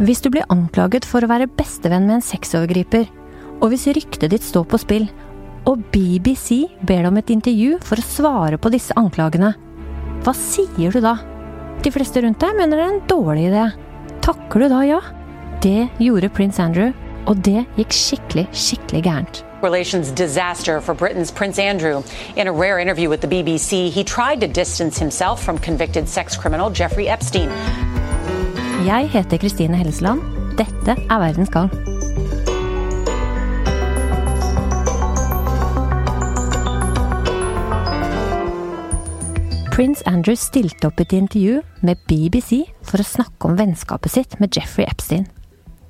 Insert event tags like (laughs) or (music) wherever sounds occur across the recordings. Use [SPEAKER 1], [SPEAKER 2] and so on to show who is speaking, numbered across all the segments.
[SPEAKER 1] Hvis du blir anklaget for å være bestevenn med en sexovergriper, og hvis ryktet ditt står på spill, og BBC ber deg om et intervju for å svare på disse anklagene, hva sier du da? De fleste rundt deg mener det er en dårlig idé. Takker du da ja? Det gjorde prins Andrew, og det gikk skikkelig, skikkelig gærent.
[SPEAKER 2] Relations disaster for Britain's Prince Andrew. In a rare interview with the BBC, he tried to distance himself from convicted sex criminal Jeffrey Epstein.
[SPEAKER 1] Jeg heter Kristine Hellesland. Dette er Verdens gang. Prins Andrew stilte opp i et intervju med BBC for å snakke om vennskapet sitt med Jeffrey Epstein.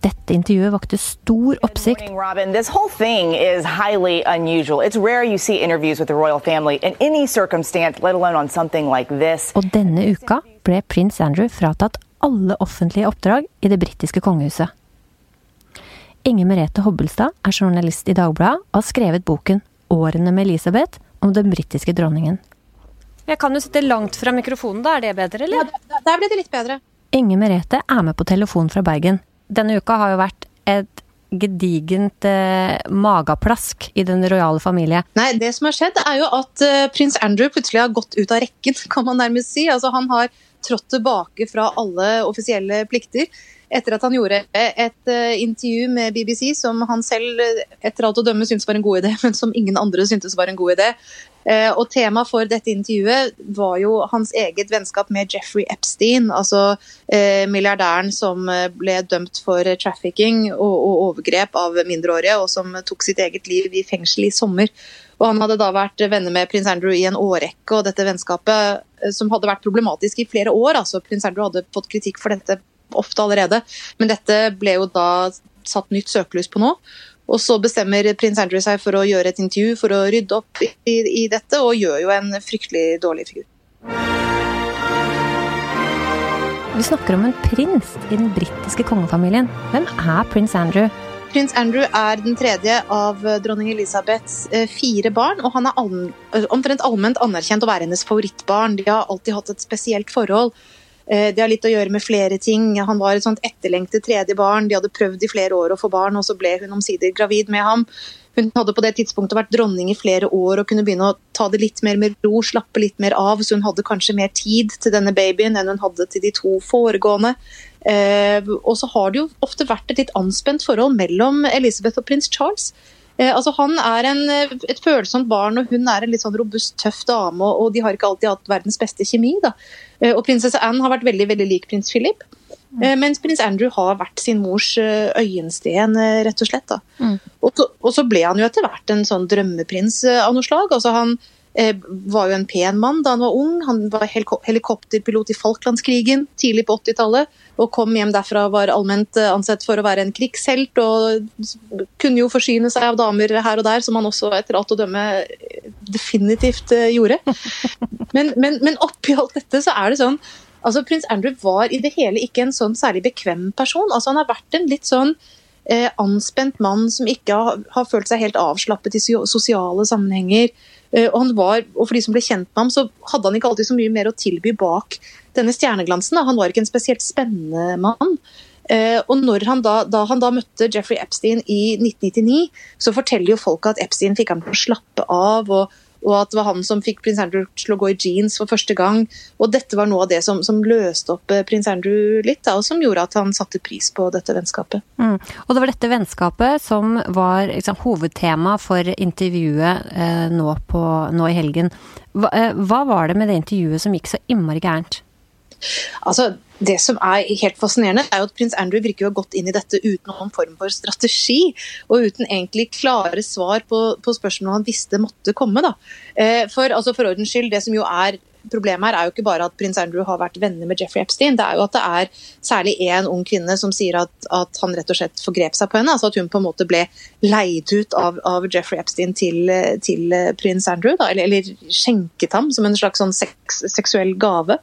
[SPEAKER 1] Dette intervjuet vakte stor oppsikt.
[SPEAKER 3] Morning, Robin. This whole thing is highly unusual. It's rare you see interviews with the royal family in any circumstance, let alone on something like this.
[SPEAKER 1] Og denne uka ble prins Andrew fratatt alle offentlige oppdrag i det britiske kongehuset. Inger Merete Hobbelstad er journalist i Dagbladet og har skrevet boken 'Årene med Elisabeth' om den britiske dronningen. Jeg kan jo sitte langt fra mikrofonen, da er det bedre, eller?
[SPEAKER 4] Ja, der ble det litt bedre.
[SPEAKER 1] Inger Merete er med på telefon fra Bergen. Denne uka har jo vært et gedigent eh, mageplask i den rojale familie.
[SPEAKER 4] Nei, det som har skjedd er jo at eh, prins Andrew plutselig har gått ut av rekken, kan man nærmest si. Altså Han har trådt tilbake fra alle offisielle plikter etter at han gjorde et uh, intervju med BBC som han selv etter alt å dømme syntes var en god idé, (laughs) men som ingen andre syntes var en god idé. Uh, og Temaet for dette intervjuet var jo hans eget vennskap med Jeffrey Epstein, altså milliardæren som ble dømt for trafficking og overgrep av mindreårige, og som tok sitt eget liv i fengsel i sommer. Og Han hadde da vært venner med prins Andrew i en årrekke, og dette vennskapet som hadde vært problematisk i flere år. altså Prins Andrew hadde fått kritikk for dette ofte allerede, men dette ble jo da satt nytt søkelys på nå. Og så bestemmer prins Andrew seg for å gjøre et intervju for å rydde opp i, i dette, og gjør jo en fryktelig dårlig figur.
[SPEAKER 1] Vi snakker om en prins i den britiske kongefamilien. Hvem er prins Andrew?
[SPEAKER 4] Prins Andrew er den tredje av dronning Elisabeths eh, fire barn, og han er allm omtrent allment anerkjent å være hennes favorittbarn. De har alltid hatt et spesielt forhold. Eh, det har litt å gjøre med flere ting. Han var et sånt etterlengtet tredje barn. De hadde prøvd i flere år å få barn, og så ble hun omsider gravid med ham. Hun hadde på det tidspunktet vært dronning i flere år og kunne begynne å ta det litt mer med ro, slappe litt mer av, så hun hadde kanskje mer tid til denne babyen enn hun hadde til de to foregående. Eh, og så har det jo ofte vært et litt anspent forhold mellom Elizabeth og prins Charles. Eh, altså Han er en, et følsomt barn, og hun er en litt sånn robust, tøff dame. Og, de har ikke alltid hatt verdens beste kjemi. da. Eh, og prinsesse Anne har vært veldig veldig lik prins Philip. Eh, mens prins Andrew har vært sin mors eh, øyensten, eh, rett og slett. da.
[SPEAKER 1] Mm.
[SPEAKER 4] Og, så, og så ble han jo etter hvert en sånn drømmeprins eh, av noe slag. altså Han eh, var jo en pen mann da han var ung. Han var heliko helikopterpilot i Falklandskrigen tidlig på 80-tallet. Og kom hjem derfra og var allment eh, ansett for å være en krigshelt. Og kunne jo forsyne seg av damer her og der, som han også etter alt å dømme eh, definitivt eh, gjorde. (laughs) Men, men, men oppi alt dette så er det sånn altså Prins Andrew var i det hele ikke en sånn særlig bekvem person. altså Han har vært en litt sånn eh, anspent mann som ikke har, har, følt seg helt avslappet i sosiale sammenhenger. Eh, og, var, og for de som ble kjent med ham, så hadde han ikke alltid så mye mer å tilby bak denne stjerneglansen. Da. Han var ikke en spesielt spennende mann. Eh, og han da, da han da møtte Jeffrey Epstein i 1999, så forteller jo folk at Epstein fikk ham til å slappe av. og og at det var han som fikk prins Andrew til å gå i jeans for første gang. Og dette var noe av det som, som løste opp eh, prins Andrew litt, da, og som gjorde at han satte pris på dette vennskapet.
[SPEAKER 1] Mm. Og det var dette vennskapet som var liksom, hovedtema for intervjuet eh, nå, på, nå, i helgen. Hva, eh, hva var det med det intervjuet som gikk så innmari gærent?
[SPEAKER 4] Altså, det som er helt fascinerende, er jo at prins Andrew virker jo godt inn i dette uten noen form for strategi, og uten egentlig klare svar på, på spørsmål han visste måtte komme. Da. Eh, for, altså for ordens skyld, det som jo er Problemet her er jo ikke bare at prins Andrew har vært venner med Jeffrey Epstein, det er jo at det er særlig én ung kvinne som sier at, at, han rett og slett forgrep seg på henne. altså At hun på en måte ble leid ut av, av Jeffrey Epstein til, til prins Andrew, da, eller, eller, skjenket ham som en slags sånn seks, seksuell gave.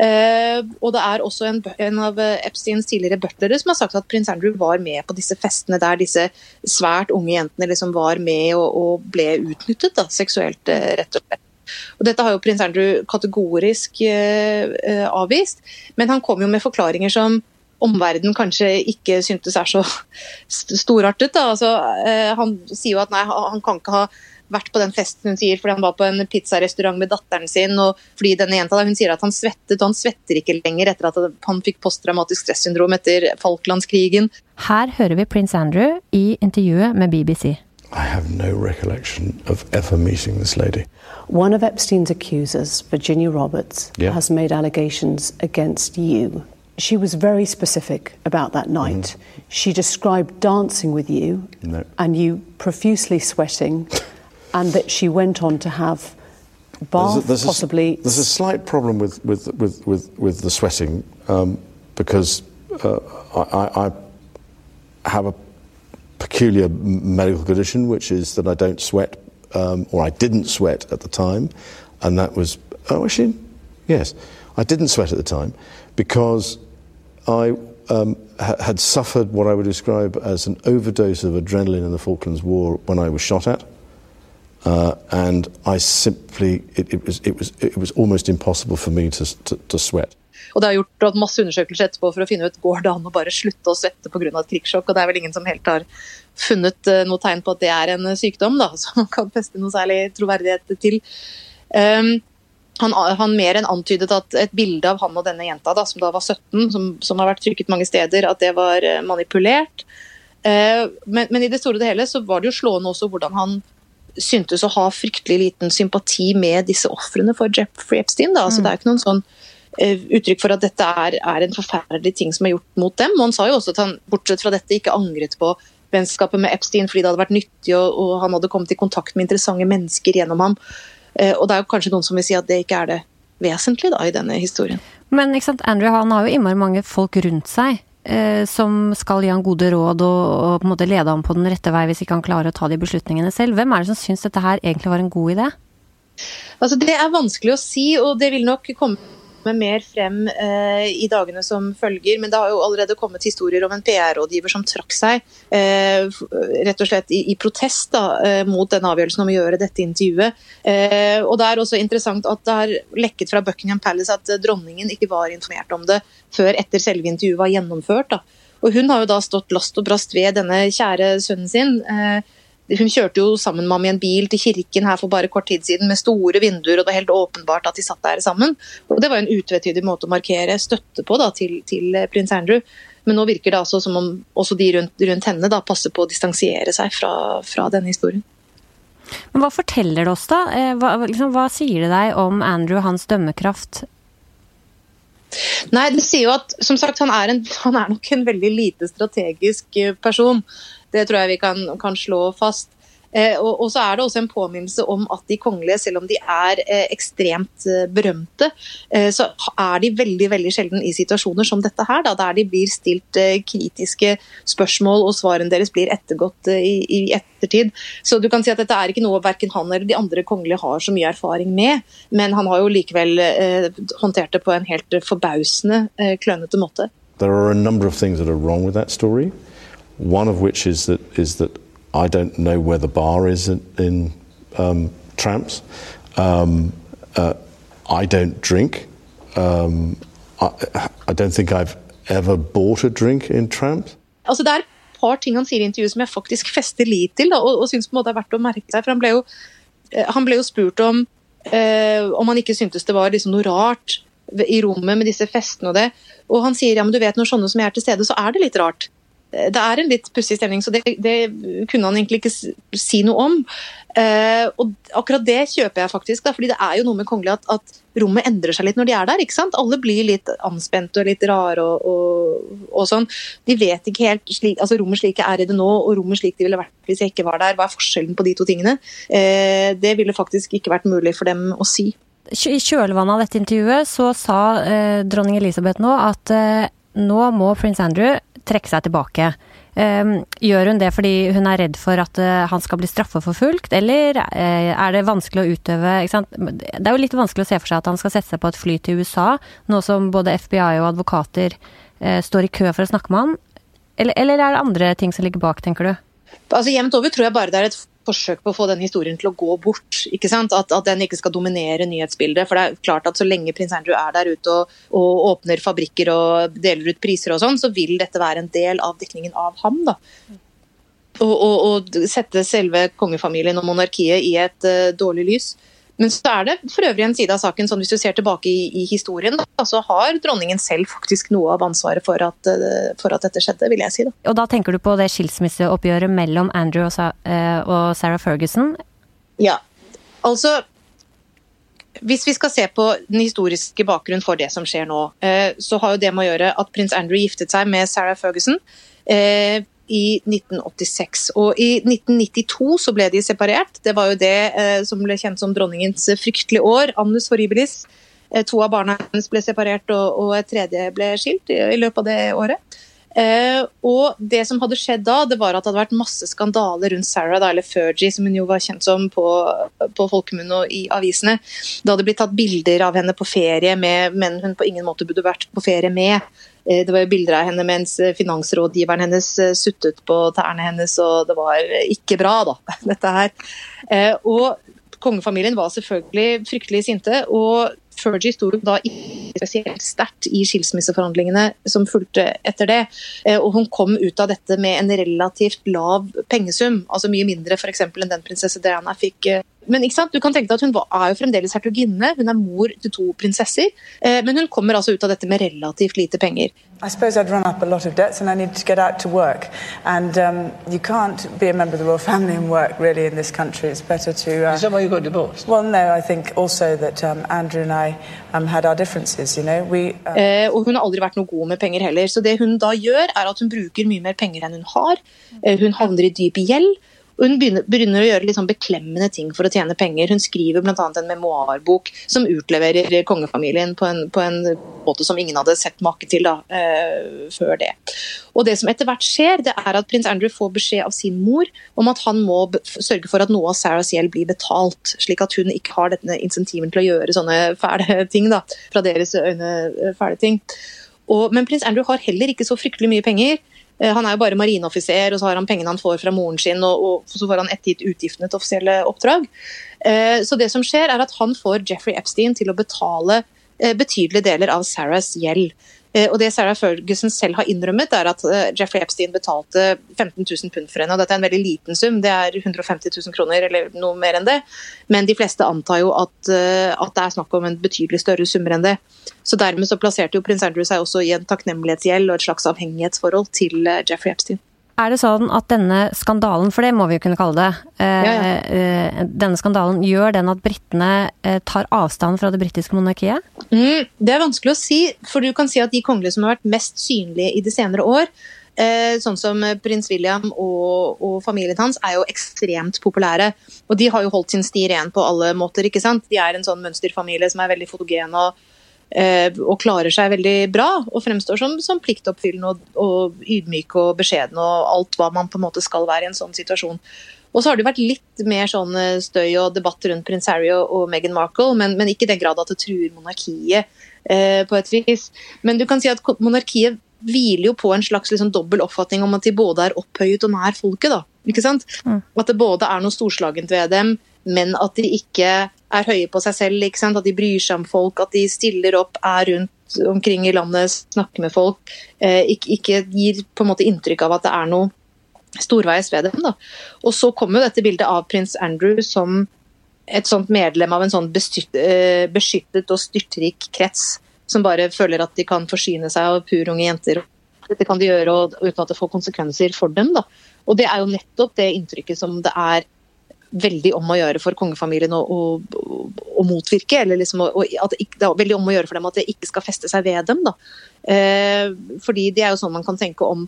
[SPEAKER 4] Uh, og det er også en, en, av Epsteins tidligere butlere som har sagt at prins Andrew var med på disse festene der disse svært unge jentene liksom var med og, og ble utnyttet da, seksuelt, uh, rett og slett. Og Dette har jo prins Andrew kategorisk eh, avvist, men han kom jo med forklaringer som omverdenen kanskje ikke syntes er så (laughs) storartet. Altså, eh, han sier jo at nei, han kan ikke ha vært på den festen hun sier fordi han var på en pizzarestaurant med datteren sin. og fordi denne jenta Hun sier at han svettet, og han svetter ikke lenger etter at han fikk posttraumatisk stressyndrom etter Falklandskrigen.
[SPEAKER 1] Her hører vi prins Andrew i intervjuet med BBC.
[SPEAKER 5] I have no recollection of ever meeting this lady.
[SPEAKER 6] One of Epstein's accusers, Virginia Roberts,
[SPEAKER 5] Yeah.
[SPEAKER 6] has made allegations against you. She was very specific about that night. She described dancing with you
[SPEAKER 5] No.
[SPEAKER 6] and you profusely sweating, (laughs) and that she went on to have bath,
[SPEAKER 5] there's a,
[SPEAKER 6] possibly.
[SPEAKER 5] there's a slight problem with, with, with, with, with the sweating um, because uh, I, I have a peculiar medical condition, which is that I don't sweat, um, or I didn't sweat at the time, and that was oh actually yes, I didn't sweat at the time because I um, ha- had suffered what I would describe as an overdose of adrenaline in the Falklands War when I was shot at. Uh, and I simply, it, it, was, it, was, it was almost impossible for me to, to, to sweat.
[SPEAKER 4] Og det har gjort masse undersøkelser etterpå for å finne ut går det an å bare slutte å svette pga. et krigssjokk. Og det er vel ingen som helt har funnet eh, noe tegn på at det er en sykdom da, (laughs) som man kan feste noe særlig troverdighet til. Um, han, han mer enn antydet at et bilde av han og denne jenta, da, som da var 17, som, som har vært trykket mange steder, at det var eh, manipulert. Uh, men, men i det store og det hele så var det jo slående også hvordan han syntes å ha fryktelig liten sympati med disse ofrene for Jeffrey Epstein. Da. Altså, Det er ikke noen sånn eh, uttrykk for at dette er, er en forferdelig ting som er gjort mot dem. Og han sa jo også at han bortsett fra dette ikke angret på vennskapet med Epstein fordi det hadde vært nyttig og, og han hadde kommet i kontakt med interessante mennesker gjennom ham. Eh, og det er jo kanskje noen som vil si at det ikke er det vesentlige da, i denne historien.
[SPEAKER 1] Men Andrew han har jo innmari mange folk rundt seg eh, som skal gi han gode råd og, og på en måte lede ham på den rette vei hvis ikke han klarer å ta de beslutningene selv. Hvem er det som syns dette her egentlig var en god idé?
[SPEAKER 4] Altså, det er vanskelig å si, og det vil nok komme mer frem eh, i dagene som følger. Men det har jo allerede kommet historier om en PR-rådgiver som trakk seg eh, rett og slett i, i protest da, eh, mot den avgjørelsen om å gjøre dette intervjuet. Eh, og Det er også interessant at det har lekket fra Buckingham Palace at eh, dronningen ikke var informert om det før etter selve intervjuet var gjennomført. Da. Og Hun har jo da stått last og brast ved denne kjære sønnen sin. Eh, hun kjørte jo sammen med ham i en bil til kirken her for bare kort tid siden med store vinduer, og det var helt åpenbart at de satt der sammen. Og Det var en utvetydig måte å markere støtte på da, til, til eh, prins Andrew. Men nå virker det altså som om også de rundt, rundt henne da, passer på å distansiere seg fra, fra denne historien.
[SPEAKER 1] Men hva forteller det oss, da? Eh, Hva, liksom, hva sier det deg om Andrew, og hans dømmekraft?
[SPEAKER 4] Nei, det sier jo at som sagt, han er, en, han er nok en veldig lite strategisk eh, person. Det tror jeg vi kan, kan slå fast. Eh, og, og så er det også en påminnelse om at de kongelige, selv om de er eh, ekstremt eh, berømte, eh, så er de veldig veldig sjelden i situasjoner som dette her, da, der de blir stilt eh, kritiske spørsmål og svarene deres blir ettergått eh, i, i ettertid. Så du kan si at dette er ikke noe verken han eller de andre kongelige har så mye erfaring med, men han har jo likevel håndtert det på en helt forbausende klønete måte.
[SPEAKER 5] There are a number of things that are wrong with that. One of which is that is that I don't know where the bar is in, in um, tramps. Um, uh, I don't drink. Um, I, I don't think I've ever bought a drink in tramps.
[SPEAKER 4] Altså, det er et par ting han sier i intervjuet som jeg faktisk fester lit til, og, og syns på en måte er verdt å merke seg. For han ble jo, eh, han ble jo spurt om eh, om han ikke syntes det var liksom noe rart i rommet med disse festene og det. Og han sier ja, men du vet når sånne som jeg er til stede, så er det litt rart. Det er en litt pussig stemning, så det, det kunne han egentlig ikke si noe om. Eh, og akkurat det kjøper jeg faktisk, da, fordi det er jo noe med kongelige at, at rommet endrer seg litt når de er der. ikke sant? Alle blir litt anspente og litt rare og, og, og sånn. De vet ikke helt slik, altså Rommet slik jeg er i det nå, og rommet slik de ville vært hvis jeg ikke var der. Hva er forskjellen på de to tingene? Eh, det ville faktisk ikke vært mulig for dem å si.
[SPEAKER 1] I kjølvannet av dette intervjuet så sa eh, dronning Elisabeth nå at eh, nå må prins Andrew trekke seg tilbake. Eh, gjør hun det fordi hun er redd for at eh, han skal bli straffeforfulgt, eller eh, er det vanskelig å utøve ikke sant? Det er jo litt vanskelig å se for seg at han skal sette seg på et fly til USA, nå som både FBI og advokater eh, står i kø for å snakke med han. Eller, eller er det andre ting som ligger bak, tenker du?
[SPEAKER 4] Altså Jevnt over tror jeg bare det er et forsøk på å få den historien til å gå bort. ikke sant? At, at, den ikke skal dominere nyhetsbildet. For det er klart at så lenge prins Andrew er der ute og, og åpner fabrikker og deler ut priser og sånn, så vil dette være en del av dekningen av ham. da. Og, sette selve kongefamilien og monarkiet i et uh, dårlig lys. Men så er det for øvrig en side av saken, sånn hvis du ser tilbake i, i historien, da, så har dronningen selv faktisk noe av ansvaret for at, eh, for at, dette skjedde, vil jeg si. Da.
[SPEAKER 1] Og da tenker du på det skilsmisseoppgjøret mellom Andrew og, eh, og Sarah Ferguson?
[SPEAKER 4] Ja. Altså hvis vi skal se på den historiske bakgrunnen for det som skjer nå, eh, så har jo det med å gjøre at prins Andrew giftet seg med Sarah Ferguson i 1986. Og i 1992 så ble de separert. Det var jo det eh, som ble kjent som dronningens fryktelige år. Annus horribilis. Eh, to av barna hennes ble separert, og, og et tredje ble skilt i, i løpet av det året. Eh, og det som hadde skjedd da, det var at det hadde vært masse skandaler rundt Sarah, da, eller Fergie, som hun jo var kjent som på, på folkemunne og i avisene. Det hadde blitt tatt bilder av henne på ferie med menn hun på ingen måte burde vært på ferie med. Eh, det var bilder av henne mens eh, finansrådgiveren hennes eh, suttet på tærne hennes, og det var ikke bra, da, (laughs) dette her. Og kongefamilien var selvfølgelig fryktelig sinte, og Fergie sto da ikke spesielt sterkt i skilsmisseforhandlingene som fulgte etter det. Og hun kom ut av dette med en relativt lav pengesum, altså mye mindre f.eks. enn den prinsesse Diana fikk men ikke sant? du kan tenke deg at hun er jo fremdeles hertuginne, hun er mor til to prinsesser. Eh, men hun kommer altså ut av dette med relativt lite penger.
[SPEAKER 7] I suppose I'd run up a lot of debts and I need to get out to work. And um, you can't be a member of the royal family and work really in this country. It's better to. Uh,
[SPEAKER 8] Is that why you got divorced?
[SPEAKER 7] Well, no, I think also that um, Andrew and I um, had our differences, you know. We,
[SPEAKER 4] uh... eh, og hun har aldri vært noe god med penger heller. Så det hun da gjør, er at hun bruker mye mer penger enn hun har. Eh, hun havner i dyp gjeld. Hun begynner, begynner, å gjøre sånn beklemmende ting for å tjene penger. Hun skriver bl.a. en memoarbok som utleverer kongefamilien på en, på en, måte som ingen hadde sett make til da, eh, før det. Og Det som etter hvert skjer, det er at prins Andrew får beskjed av sin mor om at han må sørge for at noe av Sarahs gjeld blir betalt, slik at hun ikke har denne insentiven til å gjøre sånne fæle ting. da, Fra deres øyne eh, fæle ting. Og, men prins Andrew har heller ikke så fryktelig mye penger. Eh, han er jo bare marineoffiser, og så har han pengene han får fra moren sin, og, og så får han ettergitt utgiftene til offisielle oppdrag. Eh, så det som skjer, er at han får Jeffrey Epstein til å betale eh, betydelige deler av Sarahs gjeld. Eh, og det Sarah Ferguson selv har innrømmet, er at eh, Jeffrey Epstein betalte 15 000 pund for henne. og Dette er en veldig liten sum, det er 150 000 kroner eller noe mer enn det. Men de fleste antar jo at, eh, at det er snakk om en betydelig større summer enn det. Så Dermed så plasserte jo prins Andrew seg også i en takknemlighetsgjeld og et slags avhengighetsforhold til Jeffrey Epstein.
[SPEAKER 1] Er det sånn at denne skandalen, for det må vi jo kunne kalle det, ja, ja. Denne skandalen gjør den at britene tar avstand fra det britiske monarkiet?
[SPEAKER 4] Mm, det er vanskelig å si, for du kan si at de kongelige som har vært mest synlige i de senere år, eh, sånn som prins William og, og, familien hans, er jo ekstremt populære. Og de har jo holdt sin sti ren på alle måter, ikke sant. De er en sånn mønsterfamilie som er veldig fotogen og Eh, og klarer seg veldig bra og fremstår som, som pliktoppfyllende og, og ydmyk og beskjeden og alt hva man på en måte skal være i en sånn situasjon. Og så har det vært litt mer sånn eh, støy og debatt rundt prins Harry og, Meghan Markle, men, men, ikke i den grad at det truer monarkiet eh, på et vis. Men du kan si at monarkiet hviler jo på en slags liksom, dobbel oppfatning om at de både er opphøyet og nær folket. da, ikke sant? Mm. At det både er noe storslagent ved dem, men at de ikke er høye på seg selv. At de bryr seg om folk, at de stiller opp, er rundt omkring i landet, snakker med folk. Eh, ikke, ikke, gir på en måte inntrykk av at det er noe storveis ved dem. Da. Og så kommer jo dette bildet av prins Andrew som et sånt medlem av en sånn eh, beskyttet og styrtrik krets, som bare føler at de kan forsyne seg av purunge jenter. Dette kan de gjøre uten at det får konsekvenser for dem. Da. Og det er jo nettopp det inntrykket som det er veldig om å gjøre for kongefamilien å, å, å motvirke. eller liksom å, at det, er veldig om å gjøre for dem at det ikke skal feste seg ved dem. Da. Eh, fordi det er jo sånn man kan tenke om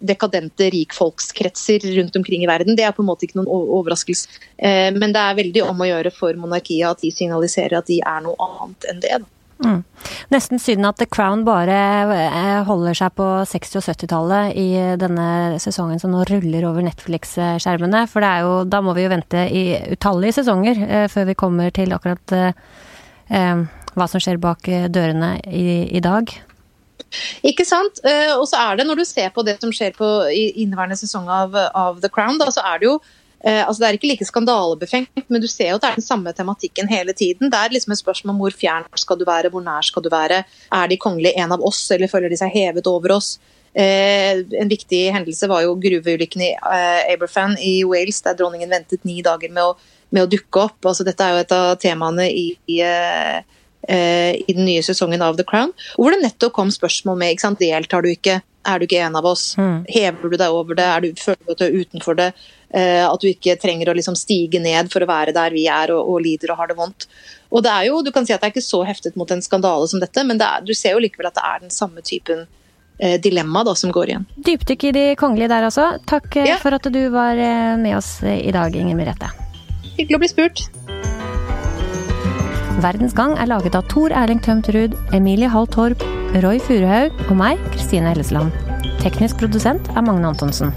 [SPEAKER 4] dekadente rikfolkskretser rundt omkring i verden. Det er på en måte ikke noen overraskelse. Eh, men det er veldig om å gjøre for monarkiet at de signaliserer at de er noe annet enn det.
[SPEAKER 1] Mm. Nesten synd at The Crown bare eh, holder seg på 60- og 70-tallet i denne sesongen som nå ruller over Netflix-skjermene. For jo, da må vi jo vente i utallige sesonger eh, før vi kommer til akkurat eh, hva som skjer bak dørene i, i dag.
[SPEAKER 4] Ikke sant. Og så er det, når du ser på det som skjer på, inneværende sesong av, av The Crown, da, så er det jo Eh, altså Det er ikke like skandalebefengt, men du ser jo at det er den samme tematikken hele tiden. Det er liksom et spørsmål om hvor fjern skal du være, hvor nær skal du være. Er de kongelige en av oss, eller føler de seg hevet over oss? Eh, en viktig hendelse var jo gruveulykken i eh, Aberfan i Wales, der dronningen ventet ni dager med å, med å dukke opp. Altså Dette er jo et av temaene i, i eh, eh, i den nye sesongen av The Crown, hvor det nettopp kom spørsmål med ikke sant, deltar du ikke, er du ikke en av oss, hever du deg over det, er du, føler du at du er utenfor det, eh, at du ikke trenger å liksom stige ned for å være der vi er og, og lider og har det vondt. Og det er jo, Du kan si at det er ikke så heftet mot en skandale som dette, men det er, du ser jo likevel at det er den samme typen eh, dilemma da, som går igjen.
[SPEAKER 1] Dypdykk i de kongelige der også. Takk eh,
[SPEAKER 4] Ja.
[SPEAKER 1] for at du var eh, med oss eh, i dag, Inger Merete.
[SPEAKER 4] Hyggelig å bli spurt.
[SPEAKER 1] Verdens Gang er laget av Tor Erling Tømt Emilie Hall Torp, Roy Furuhaug og meg, Kristine Hellesland. Teknisk produsent er Magne Antonsen.